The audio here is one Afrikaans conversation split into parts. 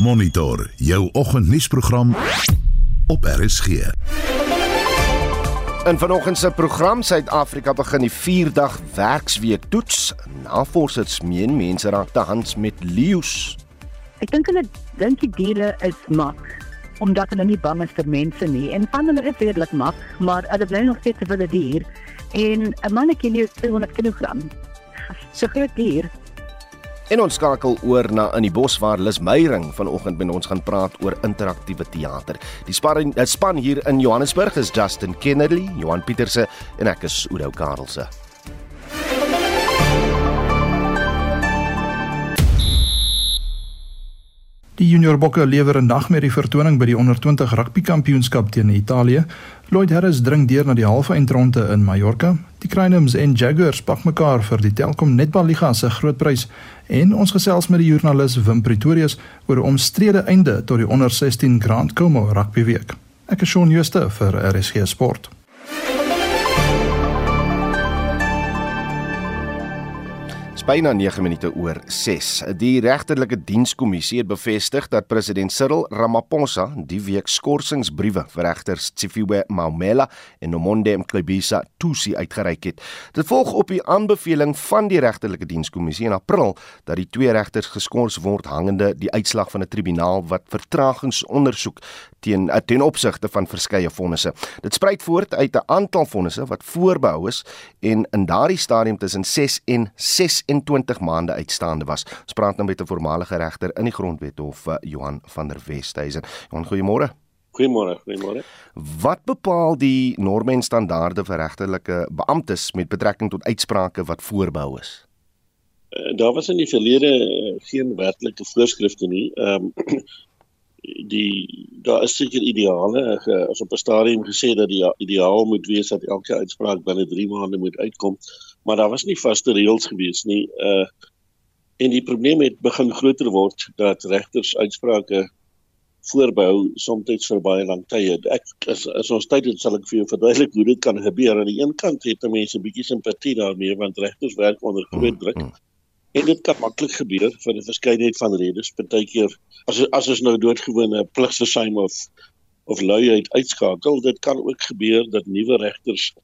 Monitor jou oggendnuusprogram op RSG. In vanoggend se program Suid-Afrika begin die 4-dag werksweek toets. Navorsers meen mense raak te hands met leeu's. Ek dink hulle dink die diere is mak omdat hulle nie bang is vir mense nie en van hulle is redelik mak, maar hulle bly nog steeds 'n wilde dier en 'n mannetjie leeu 200 kg. So groot dier. En ons skakel oor na in die bos waar Lis Meyering vanoggend met ons gaan praat oor interaktiewe teater. Die span, die span hier in Johannesburg is Justin Kennedy, Johan Pieterse en ek is Oudo Karelse. Die Junior Bokke lewer 'n nagmerrie vertoning by die onder 20 rugby kampioenskap teen Italië. Lloyd Harris dring deur na die halve eindronde in Mallorca. Die Crinums en Jaguars pak mekaar vir die Telkom Netballiga se grootprys en ons gesels met die joernalis Wim Pretorius oor 'n omstrede einde tot die onder 16 Grand Como rugby week. Ek is Shaun Schuster vir RSG Sport. Byna 9 minute oor 6. Die regterlike dienskommissie het bevestig dat president Cyril Ramaphosa die week skorsingsbriewe vir regters Tsifiwe Maumela en Nomonde Mqobisa Tusi uitgereik het. Dit volg op die aanbeveling van die regterlike dienskommissie in April dat die twee regters geskort word hangende die uitslag van 'n tribunaal wat vertragingsondersoek teen eh, ten opsigte van verskeie fondse. Dit spruit voort uit 'n aantal fondse wat voorbehou is en in daardie stadium tussen 6 en 26 maande uitstaande was. Ons praat nou met 'n voormalige regter in die Grondwethof, eh, Johan van der Westhuizen. Johan, goeiemôre. Goeiemôre, goeiemôre. Wat bepaal die norme en standaarde vir regterlike beamptes met betrekking tot uitsprake wat voorbehou is? Uh, daar was in die verlede uh, geen werklike voorskrifte nie. Ehm um, die daar is seker ideale as op 'n stadium gesê dat die ideaal moet wees dat elke uitspraak binne 3 maande moet uitkom maar daar was nie vaste reëls gewees nie uh en die probleem het begin groter word dat regters uitsprake voorbehou soms vir baie lank tye ek as, as ons tyd het sal ek vir jou verduidelik hoe dit kan gebeur aan die een kant het mense 'n bietjie simpatie daarmee want regters werk onder groot druk mm. En dit kan maklik gebeur vir 'n verskeidenheid van redes. Partykeer as as ons nou doodgewone pligsversuim of of luiheid uitskakel, dit kan ook gebeur dat nuwe regters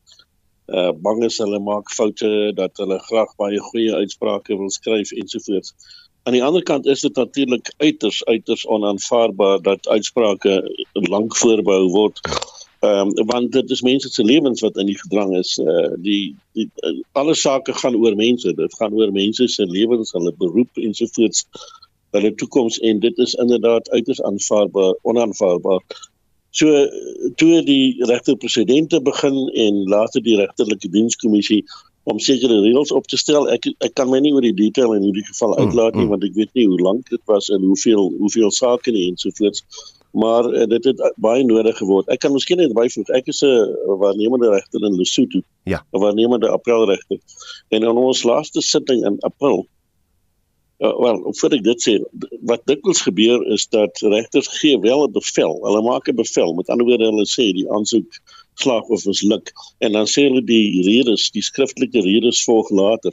uh bang is hulle maak foute, dat hulle graag baie goeie uitsprake wil skryf ensovoorts. Aan die ander kant is dit natuurlik uiters uiters onaanvaarbaar dat uitsprake lank voorbehou word Ehm um, want dit is mense se lewens wat in die gedrang is. Uh die, die uh, alle sake gaan oor mense. Dit gaan oor mense se lewens, hulle beroep ensovoorts, hulle toekoms en dit is inderdaad uiters aanvaarbaar, onaanvaarbaar. So toe die regterpresidente begin en later die regterlike dienskommissie om sekere reëls op te stel. Ek ek kan my nie oor die detail in hierdie geval uitlaat nie mm, mm. want ek weet nie hoe lank dit was en hoeveel hoeveel sake nie ensovoorts maar uh, dit het baie nodig geword. Ek kan miskien net byvoeg, ek is 'n waarnemende regter in Lesotho. Ja. 'n Waarnemende appelregter. En in ons laaste sitting in April uh, wel, voor ek dit sê, wat dikwels gebeur is dat regters gee wel 'n bevel. Hulle maak 'n bevel. Met ander woorde, hulle sê die aansoek slaag of misluk en dan sê hulle die redes, die skriftelike redes volg later.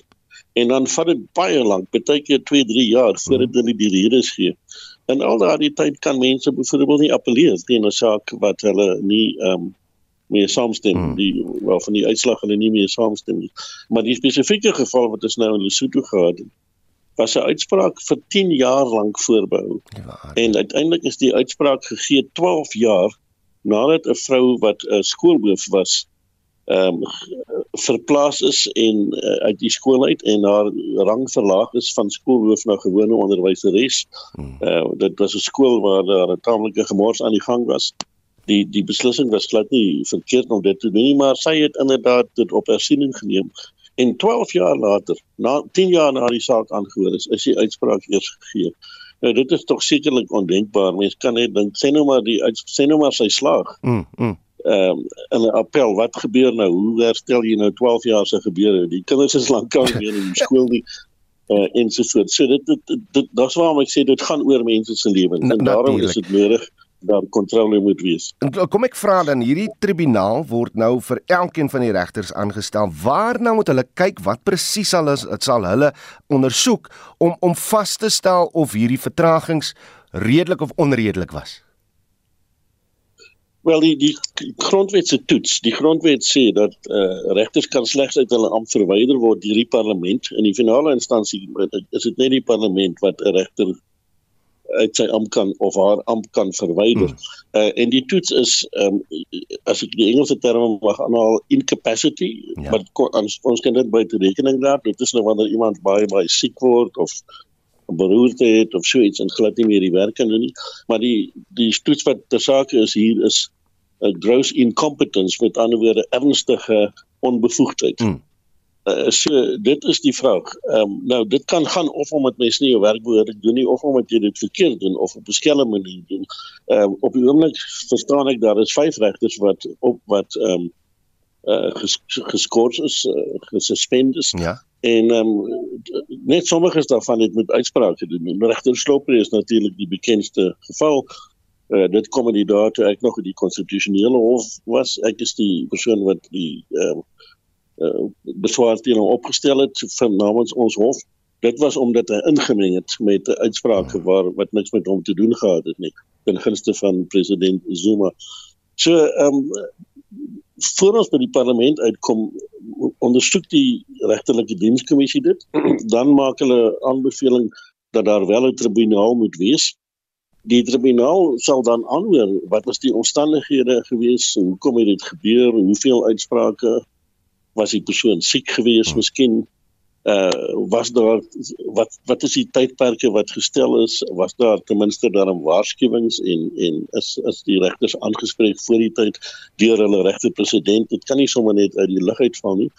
En dan vat dit baie lank, baie keer 2, 3 jaar voordat hmm. hulle die redes gee. En al daardie tyd kan mense byvoorbeeld nie appeleer teen 'n saak wat hulle nie ehm um, mee saamstem hmm. die wel van die uitslag hulle nie mee saamstem nie. Maar die spesifieke geval wat ons nou in Lesotho gehad het, was 'n uitspraak vir 10 jaar lank voorbehou. Ja, en uiteindelik is die uitspraak gegee 12 jaar nadat 'n vrou wat 'n skoolhoof was ehm um, verplaas is en uh, uit die skool uit en haar rang verlaag is van skoolhoof na gewone onderwyseres. Hmm. Uh, dit was 'n skool waar daar 'n tamelike gemors aan die gang was. Die die beslissing was glad nie verkeerd om dit te doen nie, maar sy het inderdaad dit op hersiening geneem. En 12 jaar later, na 10 jaar na die saak aangehoor is, is die uitspraak eers gegee. Nou dit is tog sekerlik ondenkbaar. Mens kan net dink, sê nou maar die sê nou maar sy slaag. Mm. mm ehm um, in 'n appel wat gebeur nou hoe herstel jy nou 12 jaar se gebeure die kinders is lankal weer in skool die uh, en so voort so dit dit, dit, dit daar's waarom ek sê dit gaan oor mense se lewens en daarom is dit nodig dat kontrole moet wees. En kom ek vra dan hierdie tribunaal word nou vir elkeen van die regters aangestel. Waar nou moet hulle kyk wat presies sal is dit sal hulle ondersoek om om vas te stel of hierdie vertragings redelik of onredelik was? Wel die die grondwet se toets, die grondwet sê dat eh uh, regters kan slegs uit hulle ampt verwyder word deur die parlement. In die finale instansie is dit net die parlement wat 'n regter uit sy ampt kan of haar ampt kan verwyder. Hmm. Uh, en die toets is um, as ek die Engelse term mag aanhaal incapacity, ja. maar ons ons kan dit by rekening dra. Dit is nou wanneer iemand baie baie siek word of beroerte het of so iets en glad nie meer die werk kan doen nie. Maar die die toets wat ter sake is hier is 'n gross incompetence met ander woorde ernstige onbevoegdheid. Hmm. Uh, so dit is die vraag. Ehm um, nou dit kan gaan of omdat mens nie jou werk behoorlik doen nie of omdat jy dit verkeerd doen of op 'n skelm manier doen. Ehm um, op die oomblik verstaan ek daar is vyf regters wat op wat ehm um, uh ges, geskort is, uh, gesuspend is. Ja. En ehm um, net sommige daarvan het met uitsprake doen. Regter Sloper is natuurlik die bekendste geval. Uh, dit kom in die dae toe ek nog in die konstitusionele hof was. Ek is die persoon wat die ehm um, uh, beswaar teen hom opgestel het van namens ons hof. Dit was omdat hy ingemeng het met 'n uitspraak hmm. waar wat niks met hom te doen gehad het nie ten gunste van president Zuma. So ehm um, voor ons by die parlement uitkom ondersoek die regterlike dienskommissie dit dan maak hulle aanbeveling dat daar wel 'n tribunaal moet wees. Die tribunaal sal dan aanhoor wat was die omstandighede gewees, hoekom het dit gebeur, hoeveel uitsprake was die persoon siek gewees hmm. miskien? Uh was daar wat wat is die tydperke wat gestel is? Was daar ten minste daarom waarskuwings en en is is die regters aangespreek voor die tyd deur hulle regte president dit kan nie sommer net uit die lug uitval nie.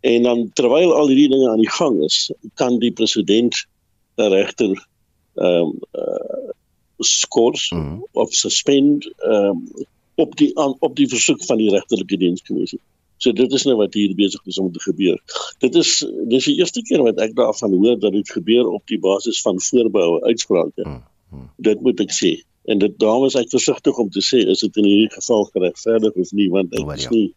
En dan terwyl al hierdie dinge aan die gang is kan die president die regter ehm um, uh skors mm -hmm. of suspend ehm um, op die op die versoek van die regterlike dienskommissie So dit is nou wat hier besig is om te gebeur. Dit is dis die eerste keer wat ek daarvan hoor dat dit gebeur op die basis van voorbehoue uitsprake. Hmm, hmm. Dit moet ek sê. En dit daarom is ek versigtig om te sê is dit in hierdie geval geregverdig of nie want ek is nie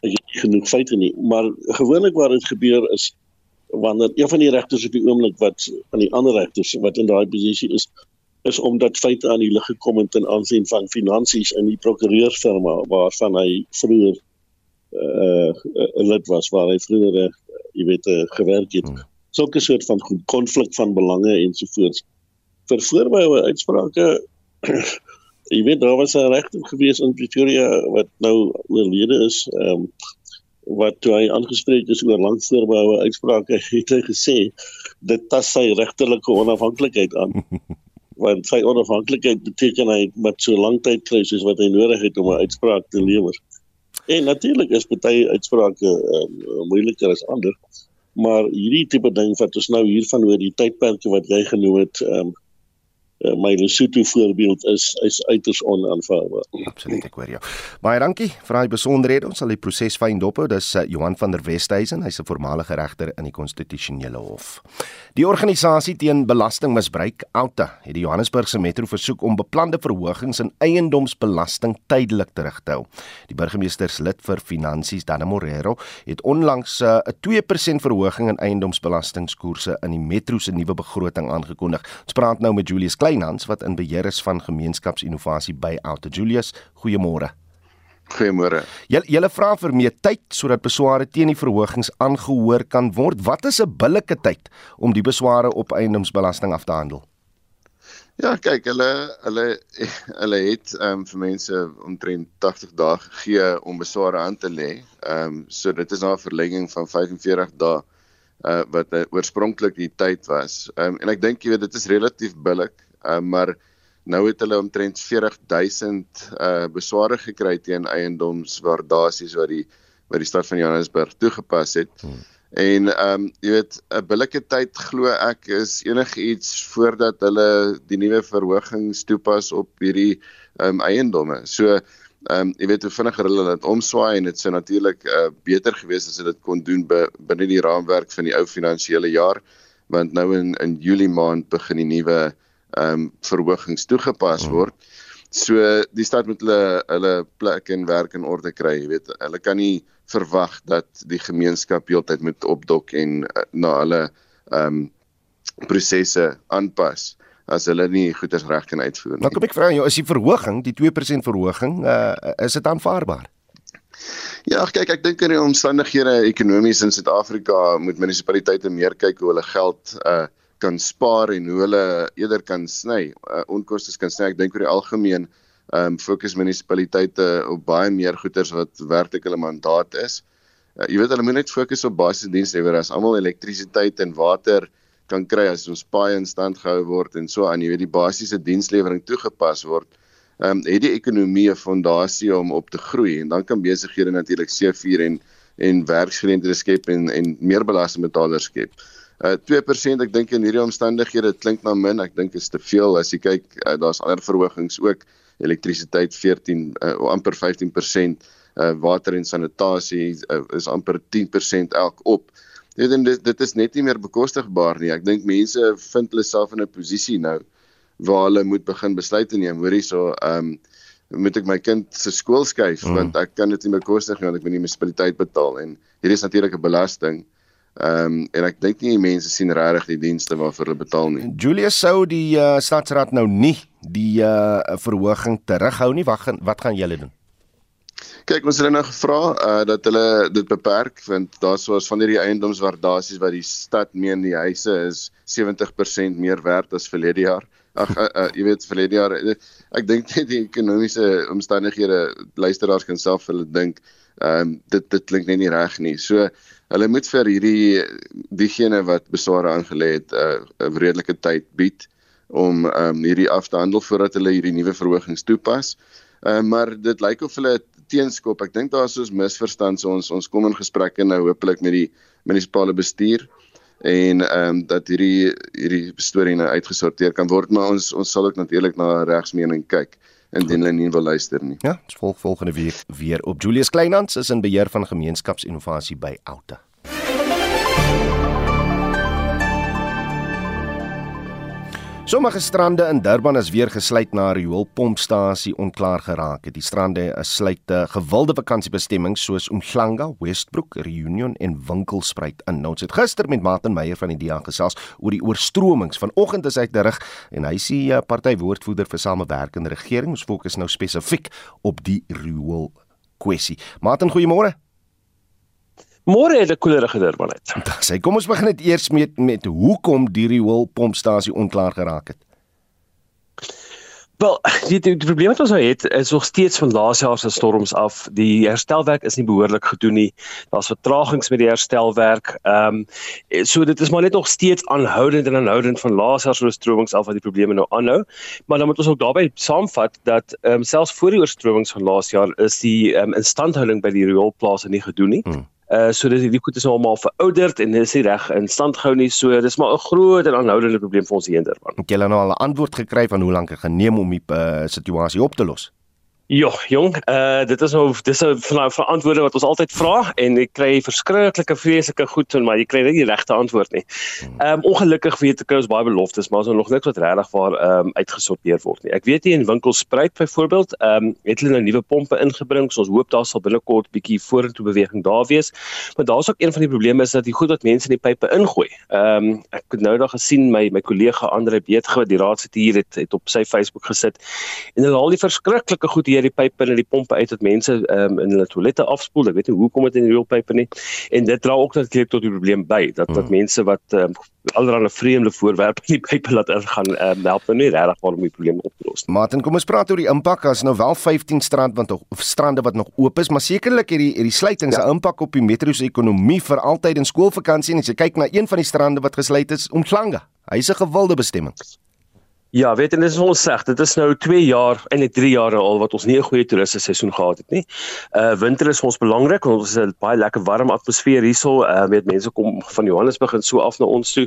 ek het nie genoeg feite nie, maar gewoonlik waar dit gebeur is wanneer een van die regters op die oomblik wat van die ander regters wat in daai posisie is is omdat feite aan die lig gekom het ten aansien van finansies in die prokureursfirma waarvan hy vroeër uh, lid was waar hy vroeër uh, jy weet uh, gewerk het. Hmm. Sulke soort van konflik van belange ensovoorts. Vir voorbehoue uitsprake jy weet daar was 'n regter gewees in Pretoria wat nou oorlede is, ehm um, wat toe hy aangespreek is oor lank voorbehoue uitsprake het hy gesê dit tas sy regterlike onafhanklikheid aan. want sy onafhanklikheid beteken hy met so lank tyd kry soos wat hy nodig het om 'n uitspraak te lewer. En natuurlik is baie uitsprake uh, moeiliker as ander. Maar hierdie tipe ding wat ons nou hiervan hoor, die tydperke wat jy genoem het, ehm um, uh, my Lesotho voorbeeld is is uiters onaanvaarbaar. Absoluut, ek hoor jou. Baie dankie vir daai besonderhede. Ons sal die proses fyn dop hou. Dis uh, Johan van der Westhuizen, hy's 'n voormalige regter in die konstitusionele hof. Die organisasie teen belastingmisbruik, Outa, het die Johannesburgse metro versoek om beplande verhogings in eiendomsbelasting tydelik terug te hou. Die burgemeesterslid vir finansies, Dana Morero, het onlangs uh, 'n uh, 2% verhoging in eiendomsbelastingkoerse in die metro se nuwe begroting aangekondig. Ons praat nou met Julius Klein Kleinhans wat in beheer is van gemeenskapsinnovasie by Auto Julius. Goeiemôre. Goeiemôre. Julle julle vra vir meer tyd sodat besware teen die verhogings aangehoor kan word. Wat is 'n billike tyd om die besware op eiendomsbelasting af te handel? Ja, kyk, hulle hulle hulle het ehm um, vir mense omtrent 80 dae gegee om besware aan te lê. Ehm um, so dit is nou 'n verlenging van 45 dae uh wat uh, oorspronklik die tyd was. Ehm um, en ek dink jy weet dit is relatief billik uh, maar nou het hulle omtrent 40000 uh besware gekry teen eiendomswaardasies wat die wat die stad van Johannesburg toegepas het. Hmm. En ehm um, jy weet 'n billike tyd glo ek is enigiets voordat hulle die nuwe verhogings toepas op hierdie ehm um, eiendomme. So ehm um, jy weet hoe vinniger hulle dit omswaai en dit sou natuurlik uh, beter gewees as hulle dit kon doen binne die raamwerk van die ou finansiële jaar want nou in in Julie maand begin die nuwe ehm um, verhogings toegepas mm. word. So die stad moet hulle hulle plek en werk in orde kry, jy weet. Hulle kan nie verwag dat die gemeenskap heeltyd moet opdok en uh, na hulle ehm um, prosesse aanpas. as hulle nie goeders reg kan uitvoer nie. Nou kom ek vra jou, is die verhoging, die 2% verhoging, uh, is dit aanvaarbaar? Ja, kyk, ek dink in die omstandighede ekonomies in Suid-Afrika moet munisipaliteite meer kyk hoe hulle geld uh kan spaar en hoe hulle eerder kan sny, uh, onkoste kan sny. Ek dink oor die algemeen ehm um, fokus munisipaliteite op baie meer goederes wat werklik hulle mandaat is. Uh, jy weet hulle moet net fokus op basiese diensleweringse, almal elektrisiteit en water kan kry as ons paai in stand gehou word en so aan, jy weet die basiese dienslewering toegepas word. Ehm um, het die ekonomie 'n fondasie om op te groei en dan kan besighede natuurlik seëvier en en werksgeleenthede skep en en meer belastingbetalers skep. Uh 2% ek dink in hierdie omstandighede klink na min, ek dink is te veel as jy kyk uh, daar's ander verhogings ook elektrisiteit 14 uh, amper 15% uh, water en sanitasie uh, is amper 10% elk op. Dit dit dit is net nie meer bekostigbaar nie. Ek dink mense vind hulle self in 'n posisie nou waar hulle moet begin besluite neem. Hoorie so ehm um, moet ek my kind se skool skuif mm. want ek kan dit nie bekostig nie want ek moet die munisipaliteit betaal en hier is natuurlik 'n belasting. Ehm um, en ek dink nie mense sien regtig die dienste waarvoor hulle betaal nie. Julius sou die uh, staatsraad nou nie die uh, verhoging terughou nie. Wat gaan wat gaan julle doen? Kyk, ons het hulle nou gevra uh, dat hulle dit beperk want daar soos van hierdie eiendomswaardasies wat die stad meen die huise is 70% meer werd as verlede jaar. Ag uh, uh, jy weet verlede jaar ek dink net die ekonomiese omstandighede luisteraars kan self hulle dink ehm um, dit dit klink net nie reg nie. So hulle moet vir hierdie diegene wat besware aangelê het 'n uh, redelike tyd bied om um, hierdie af te handel voordat hulle hierdie nuwe verhogings toepas. Uh, maar dit lyk of hulle teenskop. Ek dink daar is soos misverstand so ons ons kom in gesprekke nou hopelik met die munisipale bestuur en ehm um, dat hierdie hierdie storie nou uitgesorteer kan word maar ons ons sal ook natuurlik na regsmening kyk indien hulle nie wil luister nie. Ja, ons volg volgende week weer op Julius Kleinhans is in beheer van gemeenskapsinnovasie by Outa. Sommige strande in Durban is weer gesluit na 'n rioolpompstasie onklaar geraak. Die strande sluit te gewilde vakansiebestemmings soos Umhlanga, Westbrook, Reunion en Winkelspruit in. Nou, ons het gister met Martin Meyer van die DEA gesels oor die oorstromings. Vanoggend is hy terug en hy sê 'n partywoordvoerder vir samewerkende regering. Ons fokus nou spesifiek op die riool kwessie. Martin, goeiemôre. Môre het 'n koelerige Durban uit. Sê, kom ons begin net eers met met hoekom die riool pompstasie onklaar geraak het. Wel, die, die, die probleem wat ons nou het is nog steeds van laas jaar se storms af. Die herstelwerk is nie behoorlik gedoen nie. Daar's vertragings met die herstelwerk. Ehm um, so dit is maar net nog steeds aanhoudend en aanhoudend van laas jaar se oorstromings af wat die probleme nou aanhou. Maar dan moet ons ook daarbey saamvat dat ehm um, selfs voor die oorstromings van laas jaar is die ehm um, instandhouding by die rioolplase nie gedoen nie. Hmm. Uh so dis die goed is nou almal verouderd en dis nie reg in stand gehou nie. So dis maar 'n groot en aanhoudende probleem vir ons hier in Durban. Het julle nou al 'n antwoord gekry van hoe lank dit geneem om die uh, situasie op te los? Ja, jong, uh dit is nou dis 'n verantwoorde wat ons altyd vra en ek kry verskriklike vreeslike goed en maar jy kry net die regte antwoord nie. Ehm um, ongelukkig weet ek ons baie beloftes, maar ons het nog niks wat regtig waar ehm um, uitgesorteer word nie. Ek weet nie in winkelspruit byvoorbeeld, ehm um, het hulle nou nuwe pompe ingebring, so ons hoop daar sal binnekort bietjie vorentoe beweging daar wees. Maar daar's ook een van die probleme is dat die goed wat mense in die pype ingooi. Ehm um, ek het nou daag gesien my my kollega Andre Beetge wat die raadsit hier het, het op sy Facebook gesit en hulle al die verskriklike goed hier deur die pype en die pompe uit dat mense um, in hulle toilette afspoel. Ek weet nie hoekom dit in die rioolpype nie. En dit dra ook natuurlik tot die probleem by dat dat hmm. mense wat um, allerlei vreemde voorwerpe in die pype laat ingaan, um, help nou nie regtig om die probleem op te los. Martin, kom ons praat oor die impak. As nou wel 15 strand wat nog strande wat nog oop is, maar sekerlik hierdie hierdie sluiting se ja. impak op die metro se ekonomie vir altyd in skoolvakansie en as jy kyk na een van die strande wat gesluit is, Umhlanga. Hy's 'n gewilde bestemming. Ja, weet en dit is ons sê, dit is nou 2 jaar en net 3 jaar al wat ons nie 'n goeie toeriste seisoen gehad het nie. Uh winter is vir ons belangrik want ons het 'n baie lekker warm atmosfeer hierso. Uh weet mense kom van Johannesburg en so af na ons toe.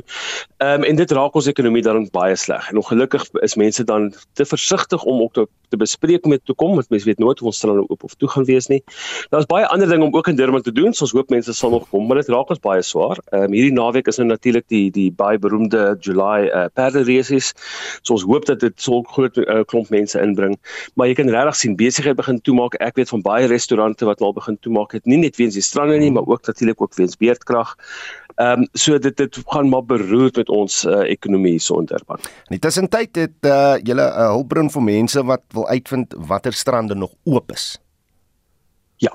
Ehm um, en dit raak ons ekonomie dan baie sleg. En ongelukkig is mense dan te versigtig om ook te, te bespreek dit te kom want mense weet nooit of ons strande oop of toe gaan wees nie. Daar's baie ander dinge om ook in Durban te doen. So ons hoop mense sal nog kom, maar dit raak ons baie swaar. Ehm um, hierdie naweek is nou natuurlik die die baie beroemde July uh perde races. So ons hoop dat dit so 'n groot uh, klomp mense inbring. Maar jy kan regtig sien besigheid begin toemaak. Ek weet van baie restaurante wat al begin toemaak het, nie net weens die strande nie, maar ook natuurlik ook weens beerdkrag. Ehm um, so dit dit gaan maar beroer met ons uh, ekonomie so onderpan. In die tussentyd het uh, julle 'n uh, hulpbron vir mense wat wil uitvind watter strande nog oop is. Ja.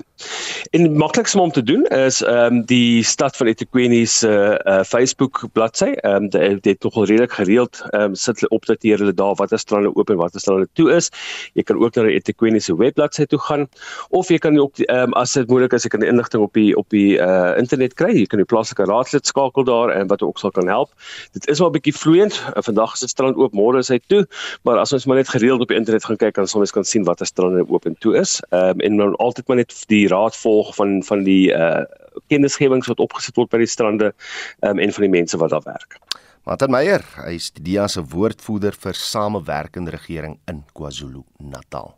En maklikste om te doen is ehm um, die stad van eThekwini se uh, uh, Facebook bladsy. Ehm um, dit het tog al redelik gereeld ehm um, sit hulle opdateer hulle daar watter strande oop en watter strande toe is. Jy kan ook na die eThekwini se webbladsy toe gaan of jy kan ook ehm um, as dit moontlik is, jy kan inligting op die op die uh, internet kry. Jy kan die plaaslike raadslid skakel daar en wat ook sal kan help. Dit is wel 'n bietjie vloeiend. Uh, vandag is dit strand oop, môre is hy toe, maar as ons maar net gereeld op die internet gaan kyk, dan sal ons kan sien watter strande oop en toe is. Ehm um, en dan altyd maar net die raad volg van van die uh kennisgewings wat opgesit word by die strande um, en van die mense wat daar werk. Martin Meyer, hy is die DIA se woordvoerder vir samewerkende regering in KwaZulu-Natal.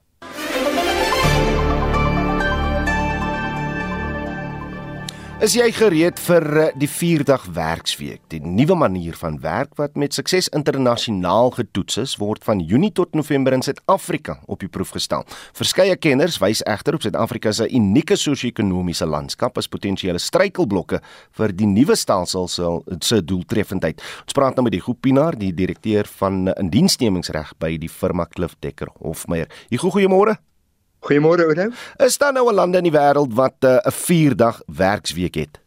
Is jy gereed vir eh, die 4-dag werksweek? Die nuwe manier van werk wat met sukses internasionaal getoets is, word van Junie tot November in Suid-Afrika op die proef gestel. Verskeie kenners wys egter op Suid-Afrika se unieke sosio-ekonomiese landskap as potensiële struikelblokke vir die nuwe stelsel se doeltreffendheid. Ons praat nou met die Goepinaar, die direkteur van indiensnemingsreg by die firma Cliff Dekker Hofmeyer. Goeiemôre. Goeiemôre Oudo. Is daar nou 'n land in die wêreld wat eh, 'n uh, 4-dag werksweek het?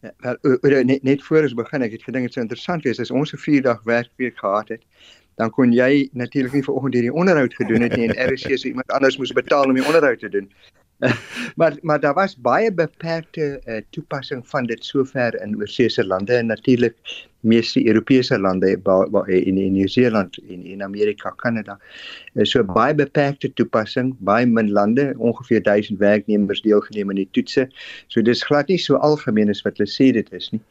Ja, wel Oudo net net voor ons begin, ek het gedink dit sou interessant wees as ons 'n 4-dag werkweek gehad het. Dan kon jy natuurlik nie vanoggend hierdie onderhoud gedoen het nie en RC se iemand anders moes betaal om die onderhoud te doen. maar maar daar was baie beperkte uh, toepassing van dit sover in oorsese lande en natuurlik meeste Europese lande in in Nieu-Seeland en in Amerika, Kanada. Uh, so baie beperkte toepassing, baie min lande, ongeveer 1000 werknemers deelgeneem aan die toetse. So dis glad nie so algemeen as wat hulle sê dit is nie.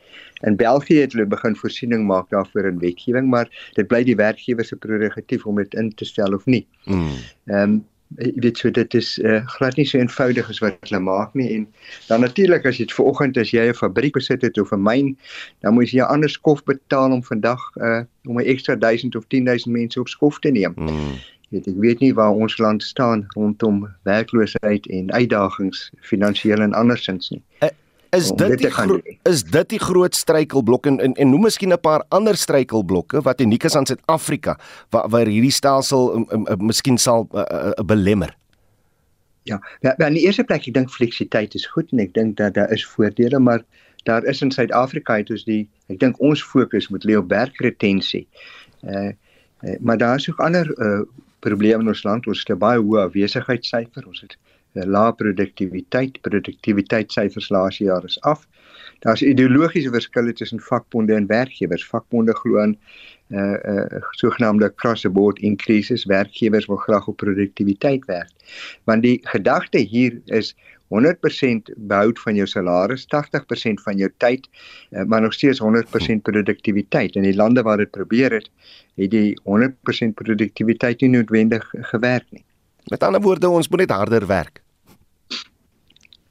In België het hulle begin voorsiening maak daarvoor in wetgewing, maar dit bly die werkgewer se prerogatief om dit in te stel of nie. Hmm. Ehm mm. um, jy weet so dit is uh, glad nie so eenvoudig as wat hulle maak nie en dan natuurlik as jy dit vanoggend as jy 'n fabriek besit het of 'n myn dan moet jy 'n ander skof betaal om vandag uh, om 'n ekstra 1000 of 10000 mense op skof te neem. Hmm. Weet, ek weet nie waar ons land staan rondom werkloosheid en uitdagings finansiëel en andersins nie. Uh, Is dit die is dit die groot struikelblok en en, en noem miskien 'n paar ander struikelblokke wat uniek is aan Suid-Afrika waar waar hierdie stelsel um, um, um, miskien sal uh, uh, belemmer. Ja, ja, in die eerste plek ek dink fleksibiliteit is goed en ek dink dat daar is voordele, maar daar is in Suid-Afrika het ons die ek dink ons fokus moet lê op werkretensie. Uh, uh maar daar is ook ander uh probleme in ons land. Ons het 'n baie hoë afwesigheidsyfer. Ons het Eh, lae produktiwiteit, produktiwiteitssyfers laas jaar is af. Daar's ideologiese verskille tussen vakbonde en werkgewers. Vakbonde glo aan uh uh sogenaamde across the board increases. Werkgewers wil graag op produktiwiteit werk. Want die gedagte hier is 100% behoud van jou salaris, 80% van jou tyd, uh, maar nog steeds 100% produktiwiteit. In die lande waar dit probeer het, het die 100% produktiwiteit nie noodwendig gewerk nie. Met ander woorde, ons moet net harder werk.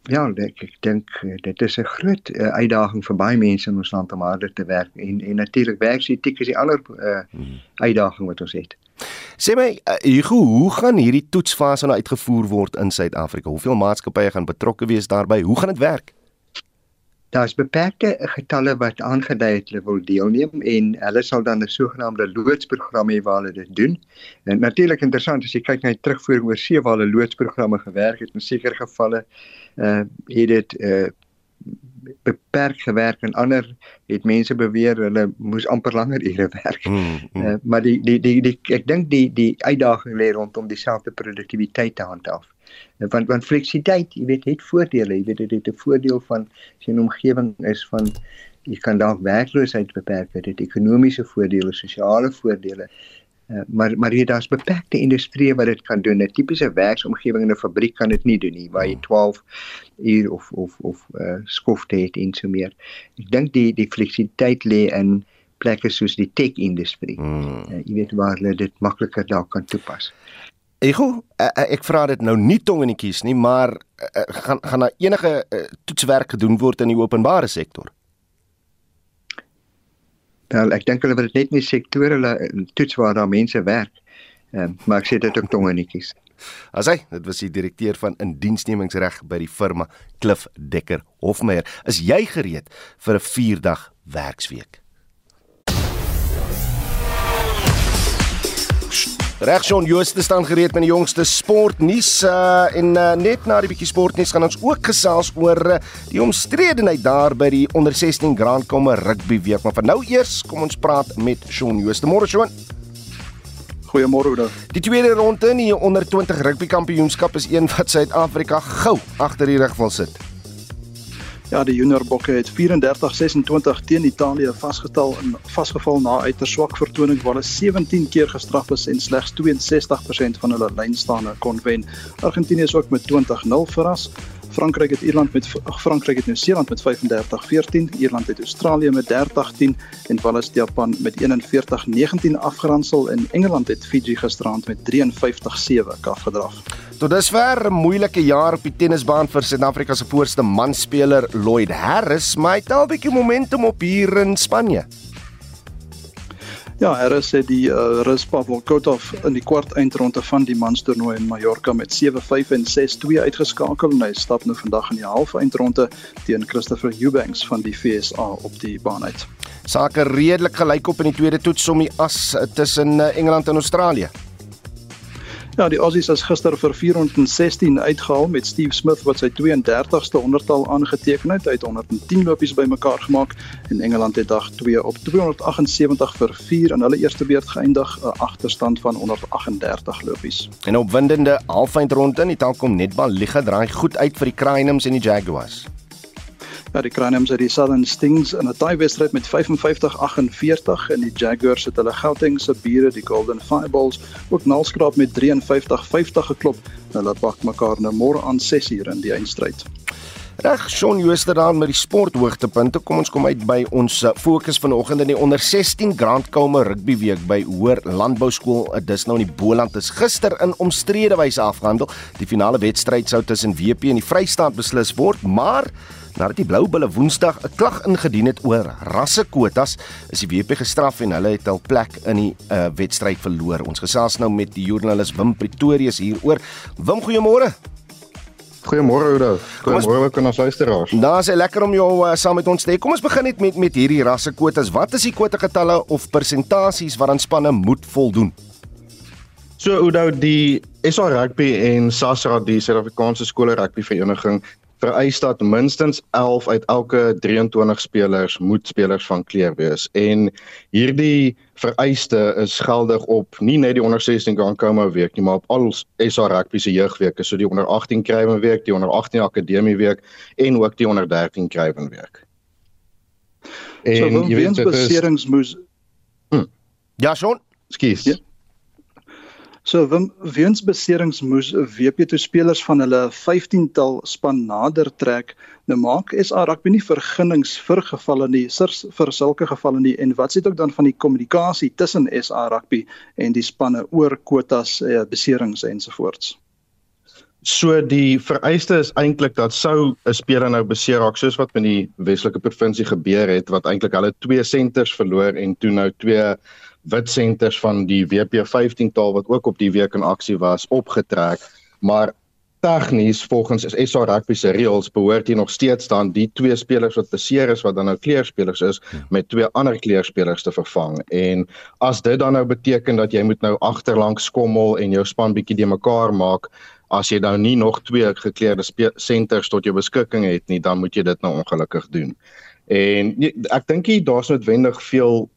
Ja, ek ek dink eh, dit is 'n groot uh, uitdaging vir baie mense in ons land om harder te werk en en natuurlik werksetiek is die ander uh, uitdaging wat ons het. Sê my, uh, Hugo, hoe gaan hierdie toetsfase nou uitgevoer word in Suid-Afrika? Hoeveel maatskappye gaan betrokke wees daarbey? Hoe gaan dit werk? Daar's beperkte getalle wat aangedui het hulle wil deelneem en hulle sal dan 'n sogenaamde loodsprogram hê waar hulle dit doen. En natuurlik interessant as jy kyk na die terugvoering oor sewe waar hulle loodsprogramme gewerk het in sekere gevalle uh het dit uh beperk gewerk en ander het mense beweer hulle moes amper langer ure werk. Mm, mm. Uh, maar die die die, die ek dink die die uitdaging lê rondom dieselfde produktiwiteit te handhaaf want want fleksibiliteit jy weet het voordele jy weet dit het 'n voordeel van as jy 'n omgewing is van jy kan dalk werkloosheid beperk dit het ekonomiese voordele sosiale voordele uh, maar maar hier daar's beperkte industrieë wat dit kan doen. 'n tipiese werksomgewing in 'n fabriek kan dit nie doen nie waar jy 12 uur of of of uh, skofte het en so meer. Ek dink die die fleksibiliteit lê in plekke soos die tech industrie. Mm. uh, jy weet waar hulle dit makliker daar kan toepas. Ego, eh, eh, ek vra dit nou nie tong in die kies nie, maar eh, gaan gaan daar enige toetswerk gedoen word in die openbare sektor? Wel, ek dink hulle wil dit net nie sektorale toets waar daar mense werk. Ehm, um, maar ek sê dit ook tongenetjies. As hy, dit was die direkteur van indiensnemingsreg by die firma Cliff Dekker Hofmeyer. Is jy gereed vir 'n 4-dag werksweek? Regsjon Jooste staan gereed met die jongste sportnuus uh, en uh, net na die bietjie sportnuus gaan ons ook gesels oor uh, die omstredenheid daar by die onder 16 Grand Komme rugby week. Maar vir nou eers, kom ons praat met Shaun Jooste. Môre Shaun. Goeiemôre Oudo. Die tweede ronde in die onder 20 rugby kampioenskap is een wat Suid-Afrika gou agter die rug wil sit. Ja, die junior bokke het 34-26 teen Italië vasgetal en vasgeval na uiters swak vertoning waar hulle 17 keer gestraf is en slegs 62% van hulle lynstaande kon wen. Argentinië is ook met 20-0 verras. Frankryk het Ierland met Frankryk het Nieu-Seeland met 35-14, Ierland het Australië met 30-10 en Wales Japan met 41-19 afgeronsel en Engeland het Fiji gisterand met 53-7 afgedraf. Tot dusver 'n moeilike jaar op die tennisbaan vir Suid-Afrika se voorste manspeler Lloyd Harris, maar hy het al 'n bietjie momentum op hier in Spanje. Ja, Harris het die uh, Rus Pavel Kotov in die kwart eindronde van die manstoernooi in Mallorca met 7-5 en 6-2 uitgeskakel en hy stap nou vandag in die halve eindronde teen Christopher Eubanks van die FSA op die baan uit. Sake redelik gelyk op in die tweede toets om die as tussen eh, Engeland en Australië. Ja, die Aussies is gister vir 416 uitgehaal met Steve Smith wat sy 32ste ondertal aangeteken het. Hy het 110 lopies bymekaar gemaak en Engeland het dag 2 op 278 vir 4 in hulle eerste beurt geëindig, 'n agterstand van 138 lopies. En opwindende halfeindronde in die Telkom Netball Liga draai goed uit vir die Cranes en die Jaguars. Ja, die Cranes het die Southern Stings in 'n wedstryd met 55-48 en die Jaguars het hulle Gauteng se bure die Golden Fireballs ook nalskraap met 53-50 geklop. Hulle pak mekaar nou môre aan 6uur in die eindstryd. Reg, Shaun Joosteraan met die sporthoogtepunte. Kom ons kom uit by ons uh, fokus vanoggend in die onder 16 Grand Kome rugby week by Hoër Landbou Skool. Uh, dis nou in die Boland is gister in omstrede wyse afgehandel. Die finale wedstryd sou tussen WP en die Vrystaat beslis word, maar Nadat die Blou Bulle Woensdag 'n klag ingedien het oor rassekwotas, is die WP gestraf en hulle het hul plek in die uh, wedstryd verloor. Ons gesels nou met die joernalis Wim Pretorius hieroor. Wim, goeiemôre. Goeiemôre Oudo. Goeiemôre aan ons luisteraars. Daar's lekker om jou uh, saam met ons te hê. Kom ons begin net met met hierdie rassekwotas. Wat is die kwota getalle of persentasies waaraan spanne moet voldoen? So Oudo, die SA Rugby en SASRA, die Suid-Afrikaanse Skole Rugby Vereniging, vereis dat minstens 11 uit elke 23 spelers moet spelers van kleur wees en hierdie vereiste is geldig op nie net die onder 16 Grand Coma week nie maar op al SA rugby se jeugweke so die onder 18 krywen week, die onder 18 akademie week en ook die onder 13 krywen week. En so, jy weet beserings moes hm. Ja, son. Skies. Ja. So weens beserings moes WP toe spelers van hulle 15-tal span nader trek. Nou maak SA rugby nie vergunnings vir gevalle nie, vir sulke gevalle nie. En wat sê dit ook dan van die kommunikasie tussen SA rugby en die spanne oor kwotas, eh, beserings ensovoorts? So die vereiste is eintlik dat sou 'n speler nou beseer raak soos wat met die Weselike provinsie gebeur het wat eintlik hulle twee senters verloor en toe nou twee wit senters van die WP15 taal wat ook op die week in aksie was opgetrek. Maar tegnies volgens SA rugby se reëls behoort hier nog steeds dan die twee spelers wat beseer is wat dan nou kleurspelers is met twee ander kleurspelers te vervang. En as dit dan nou beteken dat jy moet nou agterlank skommel en jou span bietjie de mekaar maak as jy nou nie nog twee gekleurde senters tot jou beskikking het nie dan moet jy dit nou ongelukkig doen. En nie, ek dink jy daar's noodwendig veel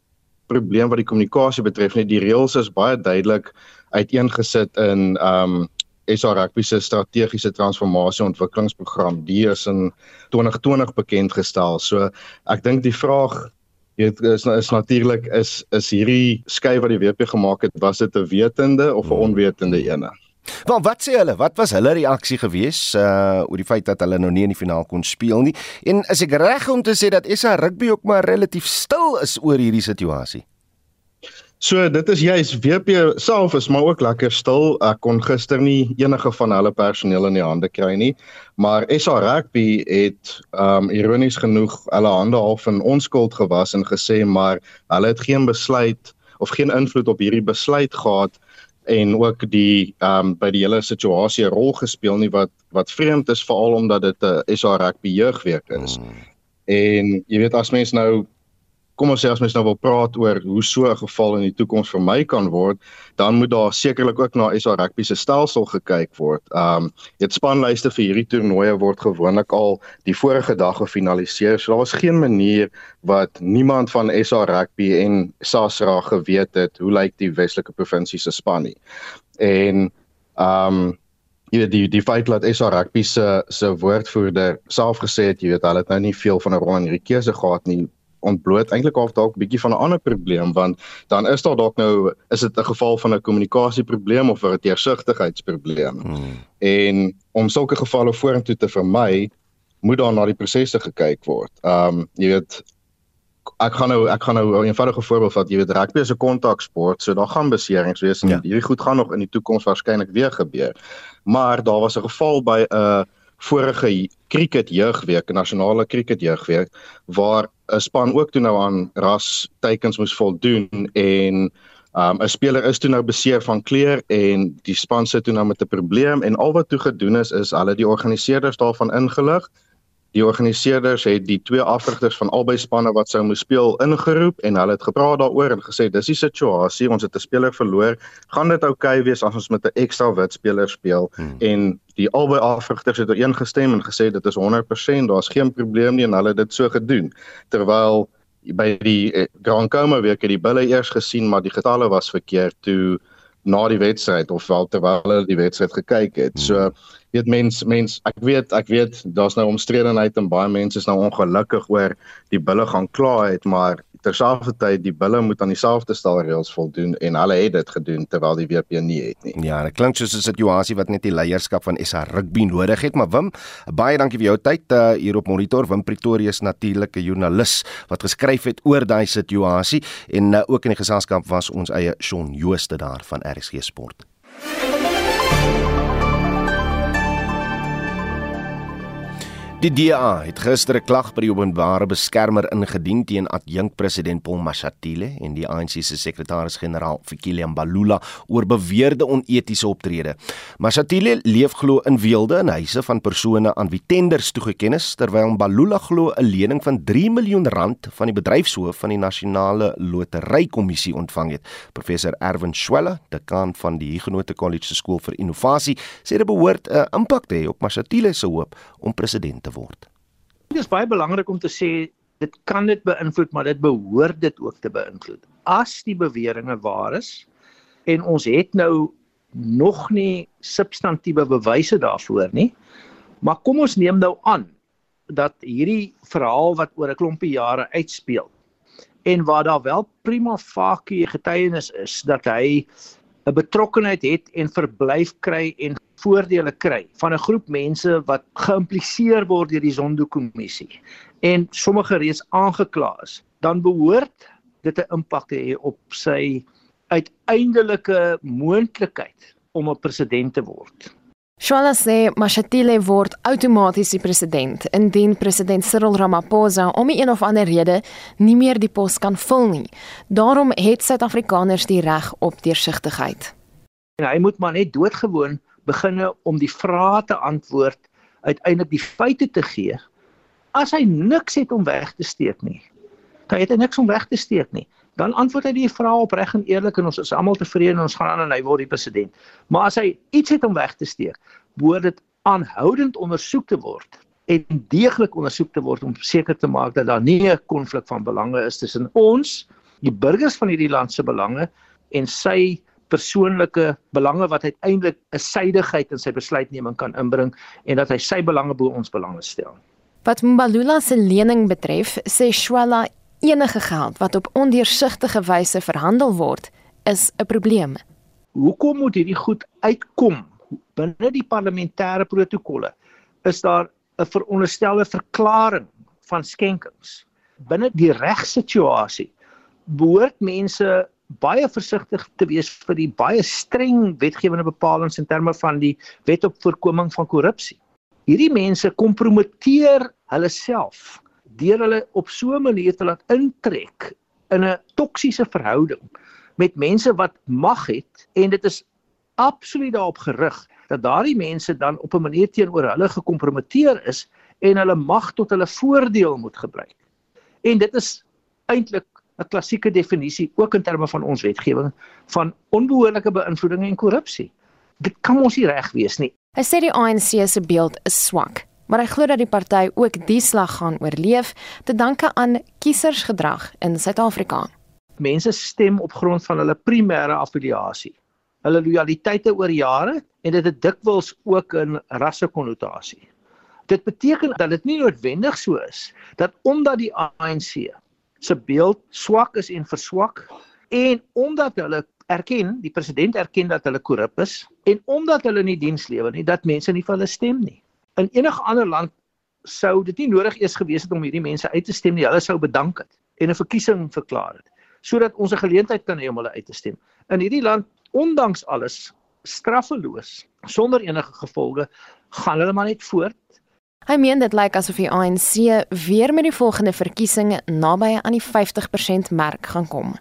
probleem wat die kommunikasie betref nie. Die reëls is baie duidelik uiteengesit in um SA Rugby se strategiese transformasie ontwikkelingsprogram. Die is in 2020 bekend gestel. So ek dink die vraag weet is is natuurlik is is hierdie skuif wat die WP gemaak het, was dit 'n wetende of 'n onwetende ene? Want wat sê hulle? Wat was hulle reaksie gewees uh oor die feit dat hulle nou nie in die finaal kon speel nie? En is ek reg om te sê dat SA Rugby ook maar relatief stil is oor hierdie situasie? So dit is juis WP self is maar ook lekker stil. Ek kon gister nie enige van hulle personeel in die hande kry nie. Maar SA Rugby het um ironies genoeg hulle hande half in onskuld gewas en gesê maar hulle het geen besluit of geen invloed op hierdie besluit gehad en ook die um by die hele situasie 'n rol gespeel nie wat wat vreemd is veral omdat dit 'n SA Rugby jeugweek is. Hmm. En jy weet as mens nou kom ons sê as mens nou wil praat oor hoe so 'n geval in die toekoms vir my kan word, dan moet daar sekerlik ook na SA Rugby se stelsel gekyk word. Um dit spanlyste vir hierdie toernooie word gewoonlik al die vorige dag gefinaliseer. So daar was geen manier wat niemand van SA Rugby en SASRA geweet het hoe lyk die Weselike provinsie se span nie. En um jy weet die die feit dat SA Rugby se se woordvoerder self gesê het jy weet hulle het nou nie veel van 'n rol in hierdie keuse gehad nie ontbloot eintlik of dalk 'n bietjie van 'n ander probleem want dan is daar dalk nou is dit 'n geval van 'n kommunikasieprobleem of 'n deursigtigheidsprobleem. Hmm. En om sulke gevalle vorentoe te vermy, moet daar na die prosesse gekyk word. Um jy weet ek gaan nou ek gaan nou 'n eenvoudige voorbeeld vat. Jy weet rugby is 'n kontaksport, so daar gaan beserings wees en ja. hierdie goed gaan nog in die toekoms waarskynlik weer gebeur. Maar daar was 'n geval by 'n uh, vorige cricket jeugweek, nasionale cricket jeugweek waar 'n span ook toe nou aan ras teikens moes voldoen en 'n um, speler is toe nou beseer van kleur en die span sit toe nou met 'n probleem en al wat toe gedoen is is hulle die organiseerders daarvan ingelig Die organiseerders het die twee afrigters van albei spanne wat sou moes speel ingeroep en hulle het gepraat daaroor en gesê dis die situasie, ons het 'n speler verloor, gaan dit oukei okay wees as ons met 'n ekstra wit speler speel hmm. en die albei afrigters het ooreengestem en gesê dit is 100%, daar's geen probleem nie en hulle het dit so gedoen. Terwyl by die eh, Grand Coma week het die bulle eers gesien maar die getalle was verkeerd toe na die wedstryd of wel terwyl hulle die wedstryd gekyk het. Hmm. So weet mens mens ek weet ek weet daar's nou omstredenheid en baie mense is nou ongelukkig oor die bulle gaan kla het maar terselfdertyd die bulle moet aan dieselfde stelreëls voldoen en hulle het dit gedoen terwyl die WP nie het nie. Ja, dit klink soos 'n situasie wat net die leierskap van SA Rugby nodig het, maar Wim, baie dankie vir jou tyd uh, hier op Monitor. Wim Pretoria is natuurlike joernalis wat geskryf het oor daai situasie en uh, ook in die geselskap was ons eie Shaun Jooste daar van RSG Sport. Die DA het gister 'n klag by die openbare beskermer ingedien teen adjunkpresident Paul Mashatile en die ANC se sekretaris-generaal Fikile Mbalula oor beweerde onetiese optrede. Mashatile leef glo in weelde in huise van persone aan wie tenders toegeken is terwyl Mbalula glo 'n lening van 3 miljoen rand van die bedryfshoof van die nasionale loterykommissie ontvang het. Professor Erwin Schwelle, dekaan van die Huguenot College se skool vir innovasie, sê dit behoort 'n impak te hê op Mashatile se hoop om president te word. Dit is baie belangrik om te sê dit kan dit beïnvloed, maar dit behoort dit ook te beïnvloed. As die beweringe waar is en ons het nou nog nie substantiëre bewyse daarvoor nie, maar kom ons neem nou aan dat hierdie verhaal wat oor 'n klompie jare uitspeel en waar daar wel prima facie getuienis is dat hy 'n betrokkenheid het en verblyf kry en voordele kry van 'n groep mense wat geïmpliseer word deur die Zondo-kommissie en sommige reeds aangekla is, dan behoort dit 'n impak te hê op sy uiteindelike moontlikheid om 'n president te word. Shwala sê Mashatile word outomaties die president indien president Cyril Ramaphosa om een of ander rede nie meer die pos kan vul nie. Daarom het Suid-Afrikaners die reg op deursigtigheid. En hy moet maar net doodgewoon beginne om die vrae te antwoord, uiteindelik die feite te gee. As hy niks het om weg te steek nie, dan het hy niks om weg te steek nie. Dan antwoord hy die vrae opreg en eerlik en ons is almal tevrede en ons gaan aan en hy word die president. Maar as hy iets het om weg te steek, behoort dit aanhoudend ondersoek te word en deeglik ondersoek te word om seker te maak dat daar nie 'n konflik van belange is tussen ons, die burgers van hierdie land se belange en sy persoonlike belange wat uiteindelik 'n suiwigheid in sy besluitneming kan inbring en dat hy sy belange bo ons belange stel. Wat Mbalula se lening betref, sê Shwala enige geld wat op ondeursigtige wyse verhandel word, is 'n probleem. Hoekom moet hierdie goed uitkom binne die parlementêre protokolle? Is daar 'n veronderstelde verklaring van skenkings? Binne die regssituasie behoort mense baie versigtig te wees vir die baie streng wetgewende bepalinge in terme van die wet op voorkoming van korrupsie. Hierdie mense kompromiteer hulle self deur hulle op so 'n manier te laat intrek in 'n toksiese verhouding met mense wat mag het en dit is absoluut daarop gerig dat daardie mense dan op 'n manier teenoor hulle gekompromiteer is en hulle mag tot hulle voordeel moet gebruik. En dit is eintlik 'n klassieke definisie ook in terme van ons wetgewing van onbehoorlike beïnvloeding en korrupsie. Dit kan ons nie reg wees nie. Hy sê die ANC se beeld is swak maar hy glo dat die party ook die slag gaan oorleef te danke aan kiesersgedrag in Suid-Afrika. Mense stem op grond van hulle primêre affiliasie, hulle lojaliteite oor jare en dit het dikwels ook 'n rassekonnotasie. Dit beteken dat dit nie noodwendig so is dat omdat die ANC se beeld swak is en verswak en omdat hulle erken, die president erken dat hulle korrup is en omdat hulle nie diens lewer nie, dat mense nie vir hulle stem nie in enige ander land sou dit nie nodig eers gewees het om hierdie mense uit te stem nie. Hulle sou bedank het en 'n verkiesing verklaar het sodat ons 'n geleentheid kan hê om hulle uit te stem. In hierdie land, ondanks alles, straffeloos, sonder enige gevolge, gaan hulle maar net voort. Hy meen dit lyk asof die ANC weer met die volgende verkiesing naby aan die 50% merk gaan kom.